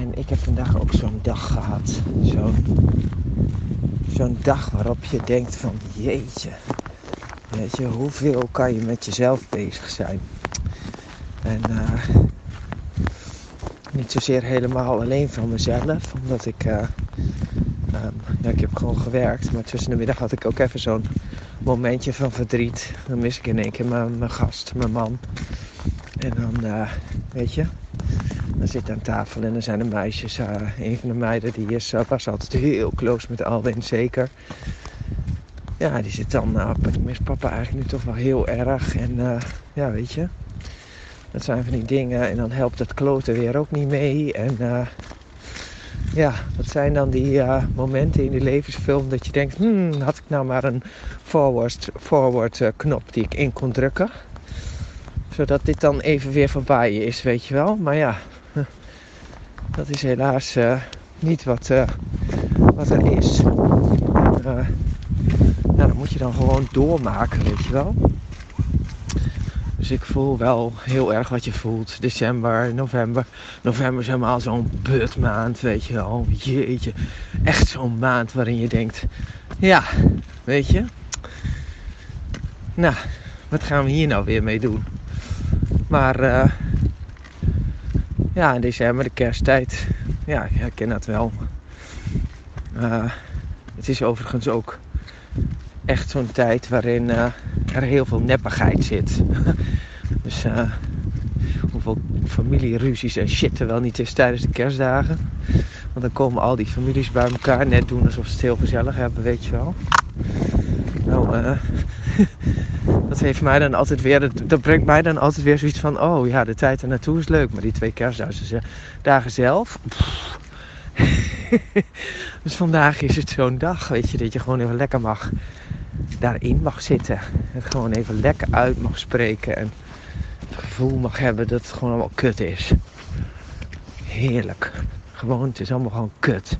En ik heb vandaag ook zo'n dag gehad. Zo'n dag waarop je denkt van jeetje. Weet je, hoeveel kan je met jezelf bezig zijn? En uh, niet zozeer helemaal alleen van mezelf, omdat ik, uh, ja, ik heb gewoon gewerkt. Maar tussen de middag had ik ook even zo'n momentje van verdriet. Dan mis ik in één keer mijn, gast, mijn man. En dan, uh, weet je, dan zit aan tafel en dan zijn de meisjes. Uh, een van de meiden die is, uh, was altijd heel close met Alwin, zeker. Ja, die zit dan, nou, ik mis papa eigenlijk nu toch wel heel erg. En ja, weet je, dat zijn van die dingen. En dan helpt het kloten weer ook niet mee. En ja, dat zijn dan die momenten in die levensfilm dat je denkt, hmm, had ik nou maar een forward, forward knop die ik in kon drukken zodat dit dan even weer voorbij is, weet je wel. Maar ja, dat is helaas uh, niet wat, uh, wat er is. En, uh, nou, dan moet je dan gewoon doormaken, weet je wel. Dus ik voel wel heel erg wat je voelt. December, november. November is helemaal zo'n putmaand, weet je wel. Jeetje. Echt zo'n maand waarin je denkt... Ja, weet je. Nou, wat gaan we hier nou weer mee doen? Maar ja, in december, de kersttijd, ja, ik herken dat wel. Uh, het is overigens ook echt zo'n tijd waarin uh, er heel veel neppigheid zit. dus hoeveel familieruzies en shit er wel niet is tijdens de kerstdagen. Want dan komen al die families bij elkaar net doen alsof ze het heel gezellig hebben, weet je wel. Nou, dat heeft mij dan altijd weer, dat brengt mij dan altijd weer zoiets van, oh ja, de tijd er naartoe is leuk, maar die twee kerstdagen zelf. dus vandaag is het zo'n dag, weet je, dat je gewoon even lekker mag daarin mag zitten. Het gewoon even lekker uit mag spreken en het gevoel mag hebben dat het gewoon allemaal kut is. Heerlijk. Gewoon, het is allemaal gewoon kut.